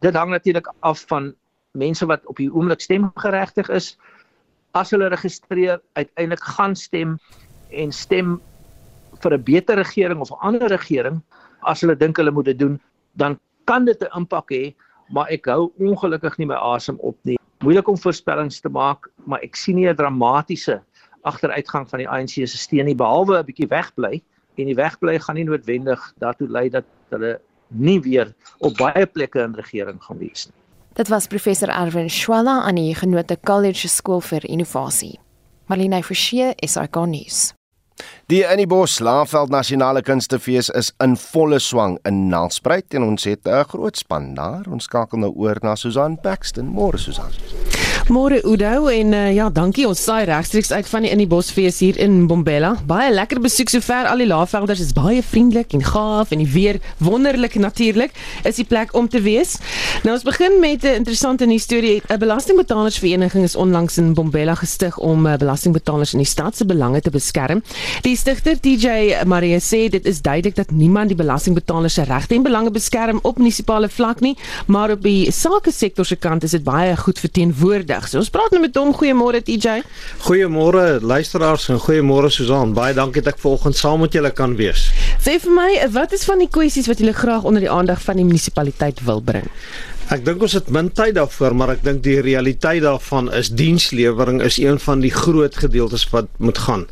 Dit hang natuurlik af van mense wat op die oomblik stemgeregtig is as hulle registreer uiteindelik gaan stem en stem vir 'n beter regering of 'n ander regering as hulle dink hulle moet dit doen dan kan dit 'n impak hê maar ek hou ongelukkig nie my asem op nie moeilik om voorspellings te maak maar ek sien nie 'n dramatiese agteruitgang van die ANC se steun nie behalwe 'n bietjie wegbly en die wegbly gaan nie noodwendig daartoe lei dat hulle nie weer op baie plekke in regering gaan wees nie Dit was professor Erwin Schwella aan die Genote College Skool vir Innovasie. Marlene Forsie, SAK nuus. Die Anibos Laanveld Nasionale Kunstefees is in volle swang in Nelspruit en ons het 'n groot span daar. Ons skakel nou oor na Susan Paxton. Môre Susan. Môre Udo en uh, ja, dankie. Ons saai regstreeks uit van die in die Bosfees hier in Bombela. Baie lekker besoek sover. Al die laafvelders is baie vriendelik en gaaf en die weer wonderlik natuurlik. Is die plek om te wees. Nou ons begin met 'n interessante nuus storie. 'n Belastingbetalersvereniging is onlangs in Bombela gestig om uh, belastingbetalers in die stad se belange te beskerm. Die stigter DJ Marie sê dit is duidelik dat niemand die belastingbetalers se regte en belange beskerm op munisipale vlak nie, maar op die sake sektor se kant is dit baie goed verteenwoordig vandag. So ons praat nou met hom. Goeiemôre TJ. Goeiemôre luisteraars en goeiemôre Susan. Baie dankie dat ek vanoggend saam met julle kan wees. Sê vir my, wat is van die kwessies wat julle graag onder die aandag van die munisipaliteit wil bring? Ek dink ons het min tyd daarvoor, maar ek dink die realiteit daarvan is dienslewering is een van die groot gedeeltes wat moet gaan.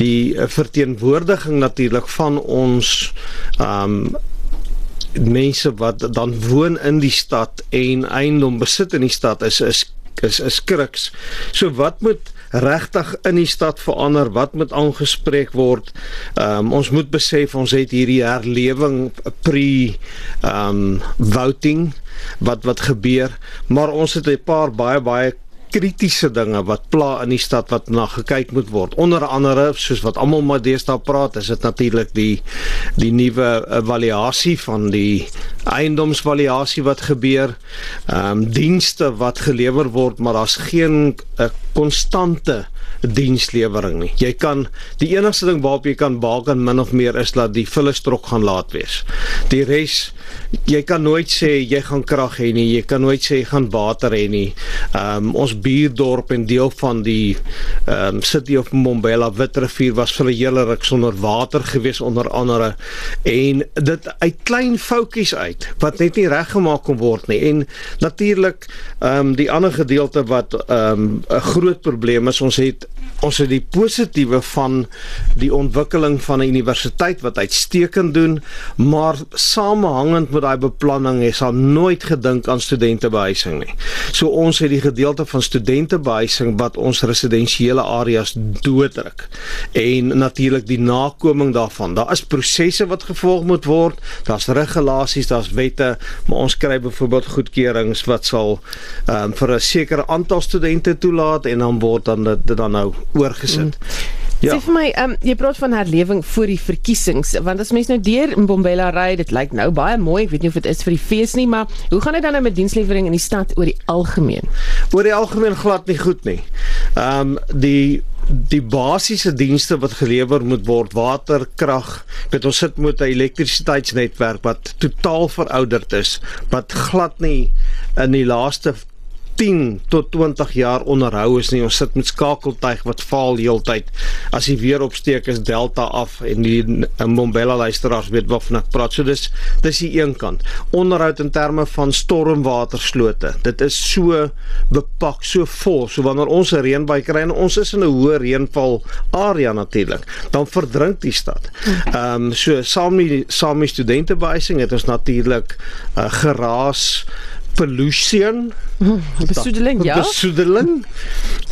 Die eh, verteenwoordiging natuurlik van ons ehm um, mense wat dan woon in die stad en eiendom besit in die stad is is is is kruks. So wat moet regtig in die stad verander? Wat moet aangespreek word? Ehm um, ons moet besef ons het hierdie herlewing pre ehm um, voting wat wat gebeur, maar ons het 'n paar baie baie kritiese dinge wat pla in die stad wat na gekyk moet word. Onder andere soos wat almal maar deesdae praat, is dit natuurlik die die nuwe evaluasie van die eiendomsvaluasie wat gebeur. Ehm um, dienste wat gelewer word, maar daar's geen 'n uh, konstante dienslewering nie. Jy kan die enigste ding waarop jy kan baken min of meer is dat die vullestrok gaan laat wees. Die res jy kan nooit sê jy gaan krag hê nie, jy kan nooit sê jy gaan water hê nie. Ehm um, ons buurdorp en deel van die ehm um, City of Mbombela Witrivier was vir 'n hele ruk sonder water gewees onder andere en dit uit klein foutjies uit wat net nie reggemaak kon word nie. En natuurlik ehm um, die ander gedeelte wat ehm um, 'n groot probleem is, ons het ons het die positiewe van die ontwikkeling van 'n universiteit wat uitstekend doen, maar samehangend met daai beplanning is daar nooit gedink aan studentebehuising nie. So ons het die gedeelte van studentebehuising wat ons residensiële areas dooddruk en natuurlik die nakoming daarvan. Daar is prosesse wat gevolg moet word, daar's regulasies, daar's wette, maar ons kry byvoorbeeld goedkeurings wat sal um, vir 'n sekere aantal studente toelaat en dan word dan dit dan nou oorgesit. Mm. Ja. Sê vir my, um, jy praat van herlewing voor die verkiesings, want as mens nou deur in Bombela ry, dit lyk nou baie mooi. Ek weet nie of dit is vir die fees nie, maar hoe gaan dit dan nou met dienslewering in die stad oor die algemeen? Oor die algemeen glad nie goed nie. Ehm um, die die basiese dienste wat gelewer moet word water krag met ons sit met 'n elektrisiteitsnetwerk wat totaal verouderd is wat glad nie in die laaste 10 tot 20 jaar onderhou is nie. Ons sit met skakeltuig wat faal heeltyd. As die weer opsteek is delta af en die Mbombela luisteraars weet waarvan ek praat. So dis dis die een kant. Onderhoud in terme van stormwaterslote. Dit is so bepak, so vol. So wanneer ons 'n reënbuig kry en ons is in 'n hoë reënval area natuurlik, dan verdrink die stad. Ehm um, so saam met saam met studente behuising het ons natuurlik uh, geraas pollution besoedeling ja. besoedeling.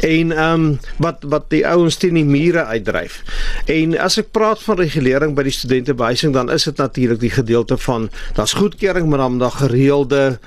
En ehm um, wat wat die ouens teen die mure uitdryf. En as ek praat van regulering by die studente behuising dan is dit natuurlik die gedeelte van daar's goedkeuring maar dan daar gereelde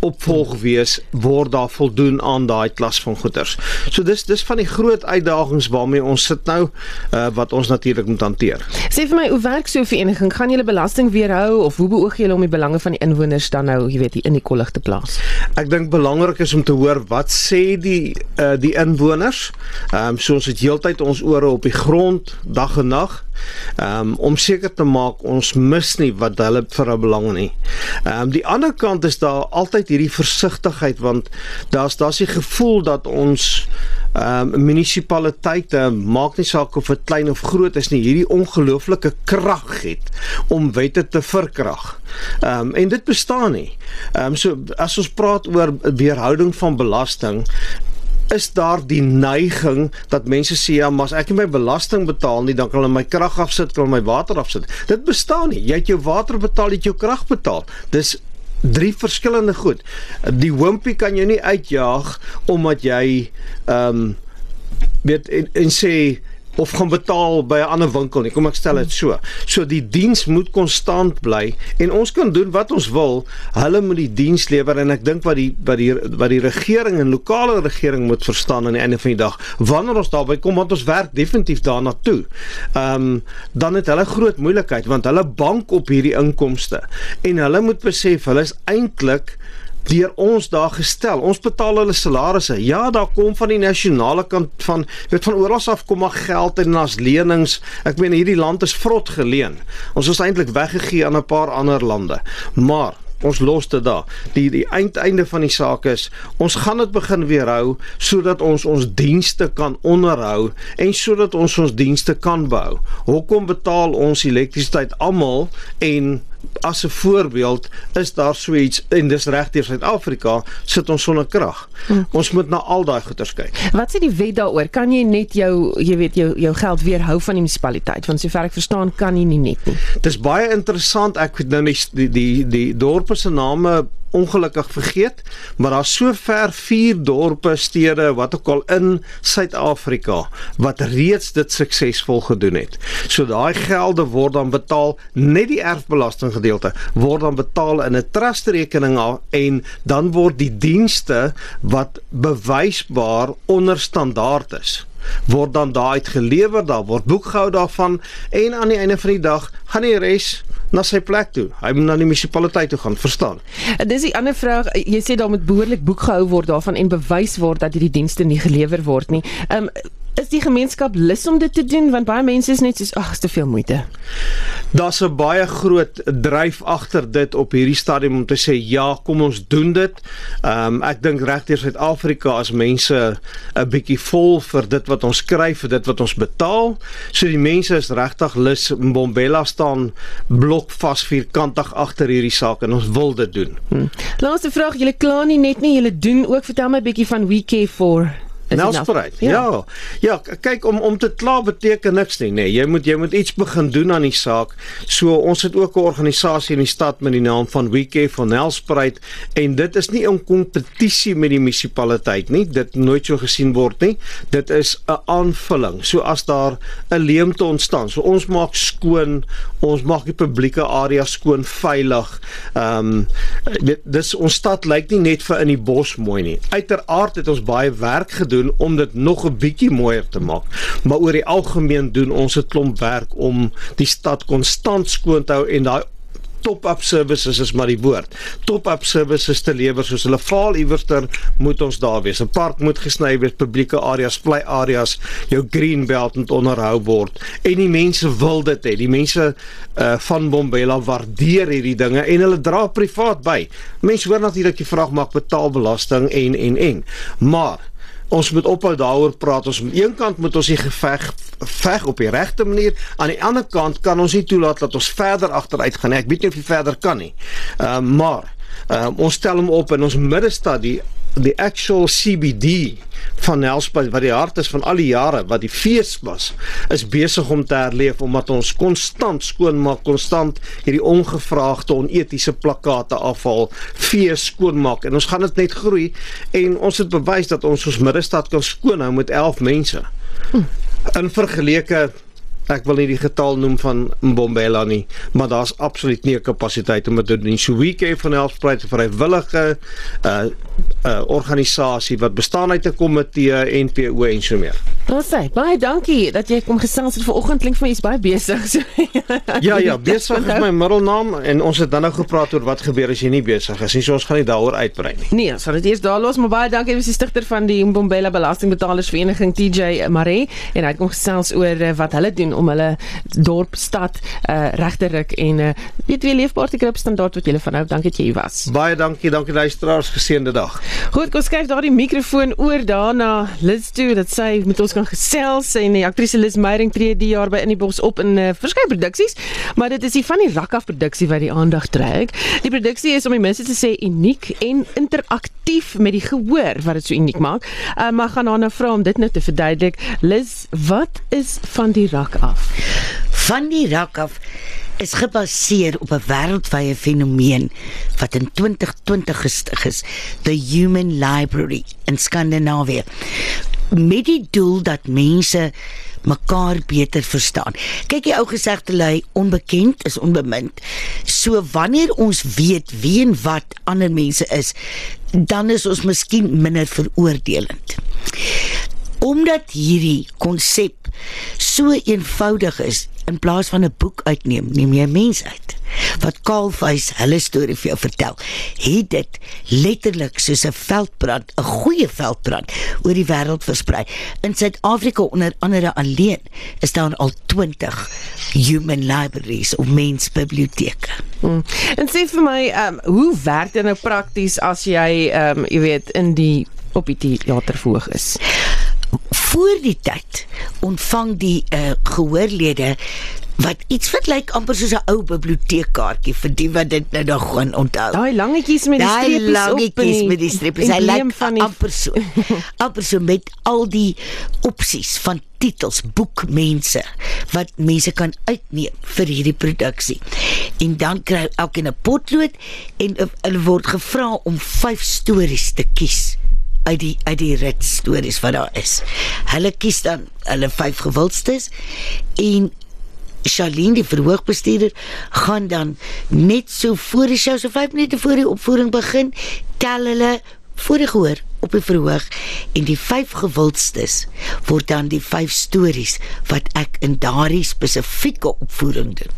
opvolg wees word daar voldoen aan daai klas van goederes. So dis dis van die groot uitdagings waarmee ons sit nou uh, wat ons natuurlik moet hanteer. Sê vir my hoe werk so 'n vereniging? Gaan julle belasting weerhou of hoe beoog julle om die belange van die inwoners dan nou, jy weet, in die kollig te plaas? Ek dink belangrik is om te hoor wat sê die uh, die inwoners. Ehm um, so ons het heeltyd ons ore op die grond dag en nag um, om seker te maak ons mis nie wat hulle vir 'n belang nie. Ehm um, die ander kant is daar altyd hierdie versigtigheid want daar's daar's die gevoel dat ons ehm um, munisipaliteite maak nie saak of dit klein of groot is nie, hierdie ongelooflike krag het om wette te verkrag. Ehm um, en dit bestaan nie. Ehm um, so as ons praat oor weerhouding van belasting, is daar die neiging dat mense sê ja, maar as ek nie my belasting betaal nie, dan kan hulle my krag afsit, kan my water afsit. Dit bestaan nie. Jy het jou water betaal, jy het jou krag betaal. Dis drie verskillende goed. Die wimpie kan jy nie uitjaag omdat jy ehm um, weet en, en sê of gaan betaal by 'n ander winkel nie. Kom ek stel dit so. So die diens moet konstant bly en ons kan doen wat ons wil. Hulle moet die diens lewer en ek dink wat die wat die wat die regering en lokale regering moet verstaan aan die einde van die dag, wanneer ons daarby kom want ons werk definitief daarna toe. Ehm um, dan het hulle groot moeilikheid want hulle bank op hierdie inkomste en hulle moet besef hulle is eintlik deur ons daar gestel. Ons betaal hulle salarisse. Ja, daar kom van die nasionale kant van weet van oral af kom maar geld en as lenings. Ek meen hierdie land is vrot geleen. Ons is eintlik weggegee aan 'n paar ander lande. Maar ons los dit daar. Die die eindeinde van die saak is ons gaan dit begin weerhou sodat ons ons dienste kan onderhou en sodat ons ons dienste kan bou. Hoekom betaal ons elektrisiteit almal en as 'n voorbeeld is daar so iets en dis reg deur Suid-Afrika sit ons sonder krag. Hm. Ons moet na al daai goeters kyk. Wat sê die wet daaroor? Kan jy net jou jy weet jou jou geld weerhou van die munisipaliteit? Want sover ek verstaan kan jy nie net nie. Dis baie interessant. Ek weet nou nie die die die dorpe se name ongelukkig vergeet, maar daar's sover vier dorpe, stede wat ook al in Suid-Afrika wat reeds dit suksesvol gedoen het. So daai gelde word dan betaal net die erfbelasting gedeelte word dan betaal in 'n trust rekening en dan word die dienste wat bewysbaar onder standaard is word dan daai uitgelewer, daar word boekhou daarvan en aan die einde van die dag gaan die res na sy plek toe. Hy moet na die munisipaliteit toe gaan, verstaan? Dis die ander vraag, jy sê daar moet behoorlik boekhou word daarvan en bewys word dat hierdie dienste nie gelewer word nie. Ehm um, is die gemeenskap lus om dit te doen want baie mense is net soos ag, is te veel moeite. Daar's 'n baie groot dryf agter dit op hierdie stadium om te sê ja, kom ons doen dit. Ehm um, ek dink regdeur Suid-Afrika as mense 'n bietjie vol vir dit wat ons kry, vir dit wat ons betaal. So die mense is regtig lus. Mbombela staan blok vas vierkantig agter hierdie saak en ons wil dit doen. Hmm. Laaste vraag, julle kla nie net nie, julle doen ook vertel my 'n bietjie van We Care for Nelspruit. Ja. ja. Ja, kyk om om te kla beteken niks nie, nê. Nee, jy moet jy moet iets begin doen aan die saak. So ons het ook 'n organisasie in die stad met die naam van WeCare for Nelspruit en dit is nie 'n kompetisie met die munisipaliteit nie. Dit nooit so gesien word nie. Dit is 'n aanvulling. So as daar 'n leemte ontstaan, so ons maak skoon, ons maak die publieke area skoon, veilig. Ehm um, dit dis ons stad lyk nie net vir in die bos mooi nie. Uiteraard het ons baie werk gedoen doen om dit nog 'n bietjie mooier te maak. Maar oor die algemeen doen ons 'n klomp werk om die stad konstant skoon te hou en daai top-up services is maar die woord. Top-up services te lewer soos hulle faal iewerster moet ons daar wees. 'n Park moet gesny wees, publieke areas, vlei areas, jou green belt moet onderhou word. En die mense wil dit hê. Die mense uh van Bombela waardeer hierdie dinge en hulle dra privaat by. Mense hoor natuurlik die vraag maak betaal belasting en en en. Maar ons moet ophou daaroor praat. Ons aan een kant moet ons die geveg veg op die regte manier, aan die ander kant kan ons nie toelaat dat ons verder agteruit gaan nie. Ek weet nie of jy verder kan nie. Ehm uh, maar uh, ons stel hom op in ons middestad die die actual CBD van Nelspruit wat die hart is van al die jare wat die fees was is besig om te herleef omdat ons konstant skoonmaak, konstant hierdie ongevraagde onetiese plakkate afval, fees skoonmaak en ons gaan dit net groei en ons het bewys dat ons ons middestad kan skoonhou met 11 mense. In vergeleke Ek wil nie die getal noem van Mbombela nie, maar daar's absoluut nie 'n kapasiteit om dit te doen. So weekend van Helspruit 'n vrywillige uh uh organisasie wat bestaan uit 'n komitee, NPO en so meer. Sê? Baie dankie dat jy kom gesels het vanoggend. Klink vir my jy's baie besig. So, ja, ja, besig is my middelnaam en ons het dan nou gepraat oor wat gebeur as jy nie besig is nie. So ons gaan nie daaroor uitbrei nie. Nee, sal dit eers daar los, maar baie dankie vir die stigter van die Mbombela Belastingbetalersvereniging TJ Maree en hy het kom gesels oor uh, wat hulle doen om hulle dorp stad uh, regterik en uh, weet wie leefbaar te kry standaard wat julle vanhou. Dankie dat jy hier was. Baie dankie, dankie luisteraars, geseënde dag. Goed, kom skuif daardie mikrofoon oor daarna Liz toe dat sy met ons kan gesels en die aktrise Liz Meyering tree die jaar by in die bos op in uh, verskeie produksies, maar dit is die van die Rakaf produksie wat die aandag trek. Die produksie is om die mense te sê uniek en interaktief met die gehoor wat dit so uniek maak. Uh, maar gaan haar nou vra om dit nou te verduidelik. Liz, wat is van die Rakaf? Van die Rakaf is gebaseer op 'n wêreldwye fenomeen wat in 2020 gestig is, the Human Library in Skandinawië. Met die doel dat mense mekaar beter verstaan. Kyk die ou gesegde lui onbekend is onbemind. So wanneer ons weet wie en wat ander mense is, dan is ons miskien minder veroordelend. Omdat hierdie konsep so eenvoudig is, in plaas van 'n boek uitneem, neem jy 'n mens uit wat kaalvuis hulle storie vir jou vertel. Het dit letterlik soos 'n veldbrand, 'n goeie veldbrand oor die wêreld versprei. In Suid-Afrika onder andere alleen is daar al 20 human libraries of mensbiblioteke. Hmm. En sê vir my, ehm um, hoe werk dit nou prakties as jy ehm um, jy weet in die op die teater verhoog is? Voor die tyd ontvang die uh, gehoorlede wat iets wat lyk amper soos 'n ou biblioteekkaartjie vir die wat dit nou nog gaan onthou. Daai langetjies met die streepies op. Daai langetjies met die streepies. Hy lyk die... amper so. amper so met al die opsies van titels, boekmense wat mense kan uitneem vir hierdie produksie. En dan kry elkeen 'n potlood en uh, hulle word gevra om 5 stories te kies uit die uit die rit stories wat daar is. Hulle kies dan hulle vyf gewildstes en Charlene die verhoogbestuurder gaan dan net so voor die show so 5 minute voor die opvoering begin tel hulle voor die gehoor op die verhoog en die vyf gewildstes word dan die vyf stories wat ek in daardie spesifieke opvoering doen.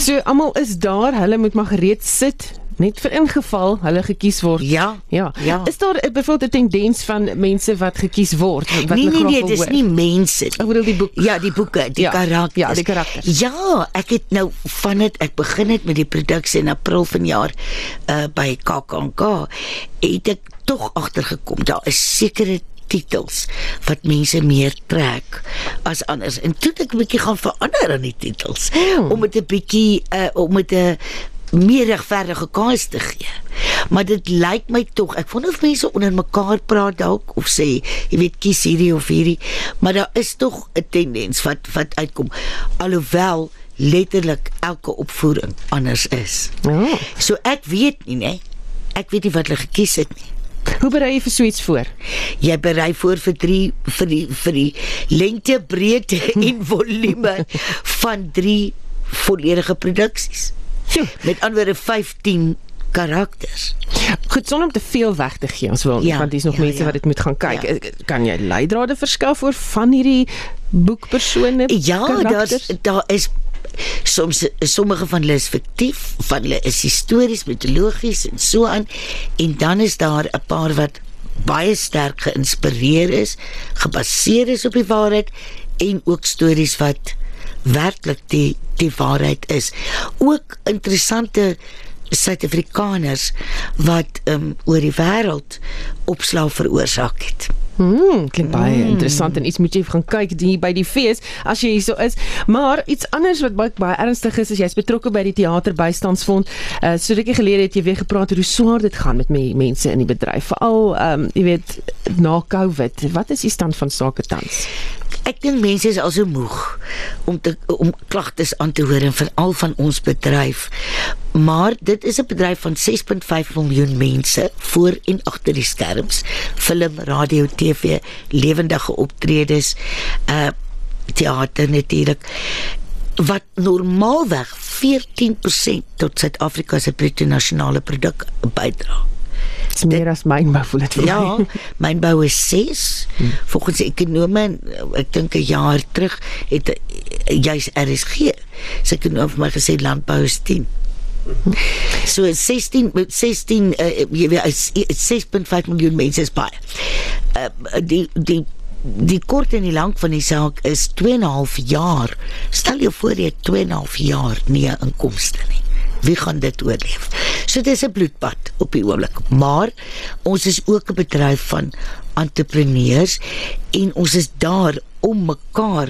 So almal is daar, hulle moet maar gereed sit net vir ingeval hulle gekies word. Ja. Ja. ja. Is daar byvoorbeeld 'n tendens van mense wat gekies word wat Nee nee nee, dis nie mense. Ek bedoel die boek. Ja, die boeke, die ja. karakters. Ja, die karakters. Ja, ek het nou van dit ek begin het met die produksie in April vanjaar uh by KAKNK. Het ek tog agtergekom daar is sekere titels wat mense meer trek as anders. En toe het ek 'n bietjie gaan verander aan die titels hmm. om dit 'n bietjie uh om dit 'n meer regverdige kans te gee. Maar dit lyk my tog, ek wonder of mense onder mekaar praat dalk of sê, jy weet kies hierdie of hierdie, maar daar is tog 'n tendens wat wat uitkom. Alhoewel letterlik elke opvoering anders is. Ja. So ek weet nie, né? Ek weet nie wat hulle gekies het nie. Hoe berei jy vir so iets voor? Jy berei voor vir 3 vir die vir die lengte, breedte en volume van 3 volledige produksies. Met anderwoorde 15 karakters. Goed, sonder om te veel weg te gee, ons wil Ja, want daar's nog ja, mense ja. wat dit moet gaan kyk. Ja. Kan jy leidrade verskaf oor van hierdie boekpersone? Ja, daar karakters? daar is soms sommige van hulle is fiktief, van hulle is histories, mitologies en so aan en dan is daar 'n paar wat baie sterk geïnspireer is, gebaseer is op die waarheid en ook stories wat werklik die die waarheid is. Ook interessante Suid-Afrikaners wat um, oor die wêreld opslag veroorsaak het. Hmm, klink baie mm. interessant en iets moet jy gaan kyk die by die fees as jy hierso is. Maar iets anders wat baie, baie ernstig is, is jy's betrokke by die teaterbystandsfonds. Uh so rukkie gelede het jy weer gepraat oor hoe swaar dit gaan met me, mense in die bedryf, veral ehm um, jy weet na Covid. Wat is die stand van sake tans? Ek dink mense is also moeg om te om klagtes aan te hoor en veral van ons bedryf. Maar dit is 'n bedryf van 6.5 miljoen mense voor en agter die skerms, film, radio, TV, lewendige optredes, uh teater natuurlik wat normaalweg 14% tot Suid-Afrika se bruto nasionale produk bydra. Dit's meer as mynbou voel dit vir my. Ja, mynbou is 6. Hmm. Volgens ekonome, ek dink 'n jaar terug het jy's RSG. Sy het nou vir my gesê landbou is 10. So 16 met 16 uh, jy weet is- is 6.5 miljoen mense is baie. Uh, die die die kort en die lank van die saak is 2.5 jaar. Stel jou voor jy het 2.5 jaar nie 'n inkomste nie. Wie gaan dit oorleef? So dis 'n bloedbad op die oomblik. Maar ons is ook 'n bedryf van entrepreneurs en ons is daar om mekaar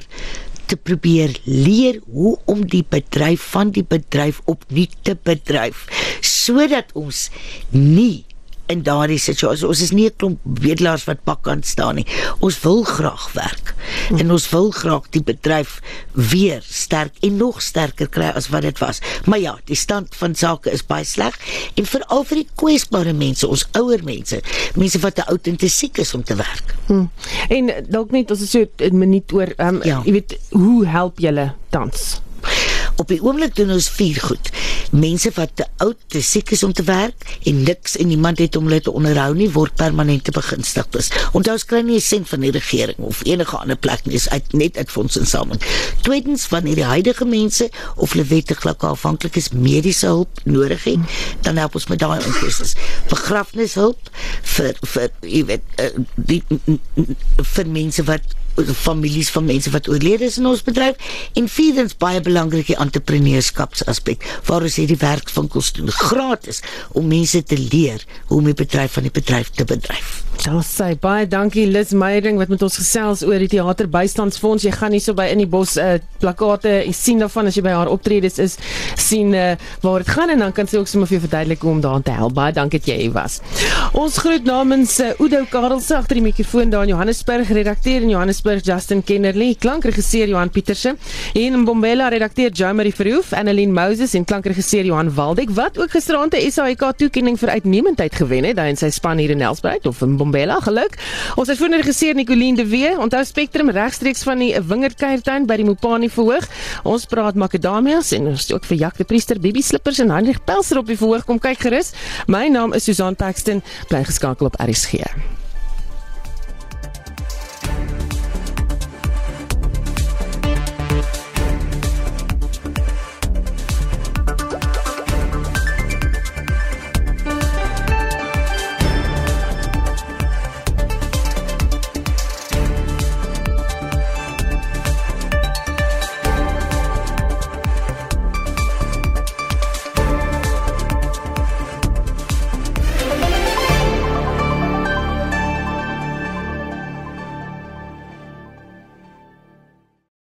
te probeer leer hoe om die bedryf van die bedryf opnuut te bedryf sodat ons nie in daardie situasie. Ons is nie 'n klomp bedelaars wat pakkant staan nie. Ons wil graag werk. En ons wil graag die bedryf weer sterk en nog sterker kry as wat dit was. Maar ja die stand van sake is baie sleg. En veral vir die kwesbare mense ons ouer mense. Mense wat te oud en te siek is om te werk. Hmm. En dalk net ons so 'n minuut oor um, ja. jy weet hoe help julle tans? Op die oomblik doen ons vier goed. Mense wat te oud, te siek is om te werk en niks en niemand het om hulle te onderhou nie, word permanente begunstigdes. Onthou ons kry nie 'n sent van die regering of enige ander plek nie, is uit net uit fondsinsameling. Tweedens, wanneer die huidige mense of hulle wettiglik afhanklik is mediese hulp nodig het, dan help ons met daai inkomste. Begrafnishulp vir vir jy weet eh, die vir mense wat families van mense wat oorlede is in ons bedryf en vierdens baie belangrik die entrepreneurskapsaspek waar ons hierdie werkswinkels doen gratis om mense te leer hoe om die bedryf van die bedryf te bedryf. Daar sê baie dankie Liz Meyering wat met ons gesels oor die teaterbystandsfonds. Jy gaan hierso by in die bos uh, plakate en sien daarvan as jy by haar optredes is, sien uh, waar dit gaan en dan kan sy ook sommer vir jou verduidelik hoe om daaraan te help. Baie dankie dat jy hier was. Ons groet namens uh, Udo Karelse agter die mikrofoon daar in Johannesburg, redakteur in Johannesburg Justin Kennerly, klankregisseur Johan Pieterse en Bombela redakteur Jamie Verhoef, Annelien Moses en klankregisseur Johan Waldek wat ook gisteraand 'n SAIK toekenning vir uitnemendheid gewen het daar in sy span hier in Nelspruit of in Bombela geluk. Ons uitvoerende regisseur Nicoline de Wee, onthou Spectrum regstreeks van die Wingerd Kuiertuin by die Mopani verhoog. Ons praat makadamias en ons het ook vir Jacques de Priester Bibi Slippers en Heinrich Pelser op die verhoog kom kyk gerus. My naam is Susan Paxton, bly geskakel op RSG.